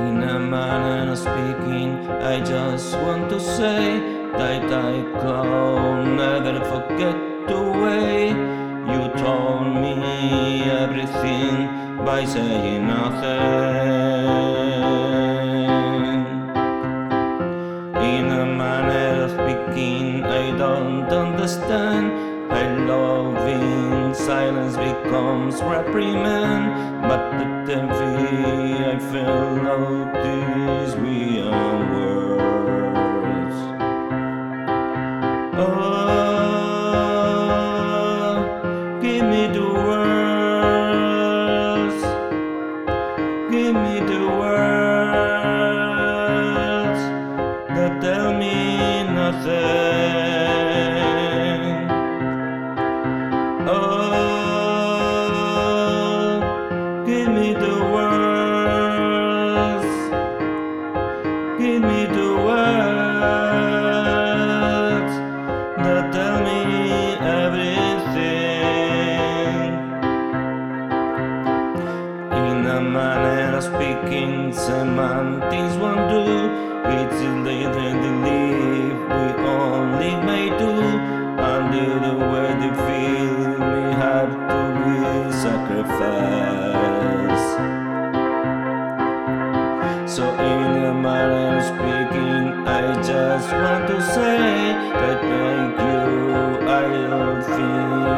In a manner of speaking, I just want to say that I can never forget the way you told me everything by saying nothing. In a manner of speaking, I don't understand. Love in silence becomes reprimand, but the TV I feel is beyond words. Oh, give me the words, In manner of speaking, semantics won't do. It's later the leave we only may do. Under the way they feel me have to be sacrificed. So in a manner of speaking, I just want to say that thank you. I don't think